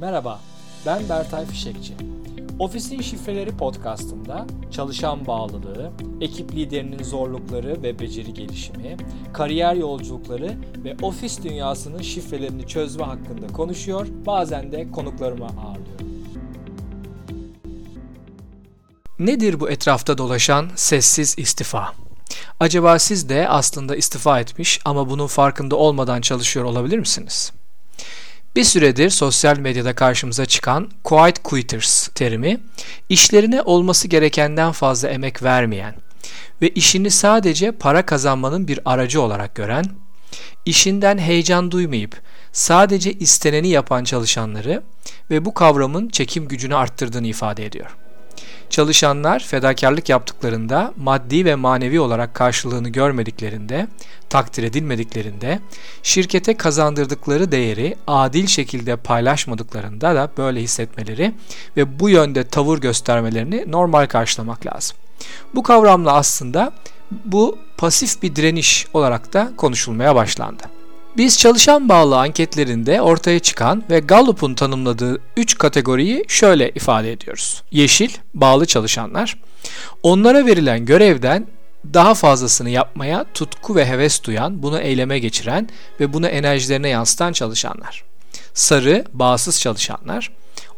Merhaba, ben Bertay Fişekçi. Ofisin Şifreleri podcastında çalışan bağlılığı, ekip liderinin zorlukları ve beceri gelişimi, kariyer yolculukları ve ofis dünyasının şifrelerini çözme hakkında konuşuyor, bazen de konuklarımı ağırlıyorum. Nedir bu etrafta dolaşan sessiz istifa? Acaba siz de aslında istifa etmiş ama bunun farkında olmadan çalışıyor olabilir misiniz? Bir süredir sosyal medyada karşımıza çıkan quiet quitters terimi, işlerine olması gerekenden fazla emek vermeyen ve işini sadece para kazanmanın bir aracı olarak gören, işinden heyecan duymayıp sadece isteneni yapan çalışanları ve bu kavramın çekim gücünü arttırdığını ifade ediyor. Çalışanlar fedakarlık yaptıklarında maddi ve manevi olarak karşılığını görmediklerinde, takdir edilmediklerinde, şirkete kazandırdıkları değeri adil şekilde paylaşmadıklarında da böyle hissetmeleri ve bu yönde tavır göstermelerini normal karşılamak lazım. Bu kavramla aslında bu pasif bir direniş olarak da konuşulmaya başlandı. Biz çalışan bağlı anketlerinde ortaya çıkan ve Gallup'un tanımladığı 3 kategoriyi şöyle ifade ediyoruz. Yeşil, bağlı çalışanlar. Onlara verilen görevden daha fazlasını yapmaya tutku ve heves duyan, bunu eyleme geçiren ve bunu enerjilerine yansıtan çalışanlar. Sarı, bağımsız çalışanlar.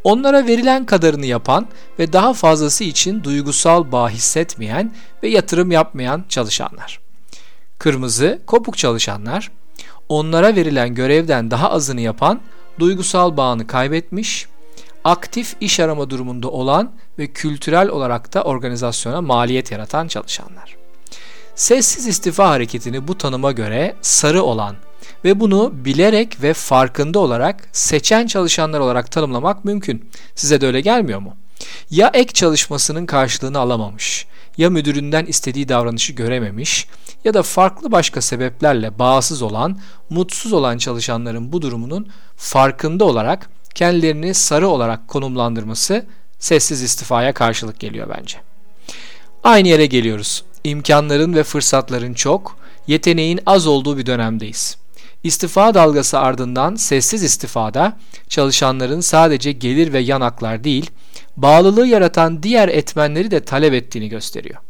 Onlara verilen kadarını yapan ve daha fazlası için duygusal bağ hissetmeyen ve yatırım yapmayan çalışanlar. Kırmızı, kopuk çalışanlar onlara verilen görevden daha azını yapan, duygusal bağını kaybetmiş, aktif iş arama durumunda olan ve kültürel olarak da organizasyona maliyet yaratan çalışanlar. Sessiz istifa hareketini bu tanıma göre sarı olan ve bunu bilerek ve farkında olarak seçen çalışanlar olarak tanımlamak mümkün. Size de öyle gelmiyor mu? Ya ek çalışmasının karşılığını alamamış, ya müdüründen istediği davranışı görememiş ya da farklı başka sebeplerle bağımsız olan, mutsuz olan çalışanların bu durumunun farkında olarak kendilerini sarı olarak konumlandırması sessiz istifaya karşılık geliyor bence. Aynı yere geliyoruz. İmkanların ve fırsatların çok, yeteneğin az olduğu bir dönemdeyiz. İstifa dalgası ardından sessiz istifada çalışanların sadece gelir ve yanaklar değil, bağlılığı yaratan diğer etmenleri de talep ettiğini gösteriyor.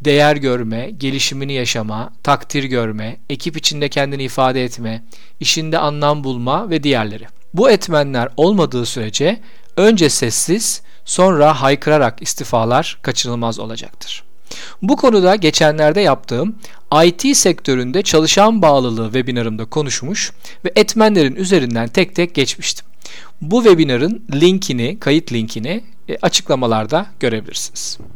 Değer görme, gelişimini yaşama, takdir görme, ekip içinde kendini ifade etme, işinde anlam bulma ve diğerleri. Bu etmenler olmadığı sürece önce sessiz, sonra haykırarak istifalar kaçınılmaz olacaktır. Bu konuda geçenlerde yaptığım IT sektöründe çalışan bağlılığı webinarımda konuşmuş ve etmenlerin üzerinden tek tek geçmiştim. Bu webinarın linkini, kayıt linkini açıklamalarda görebilirsiniz.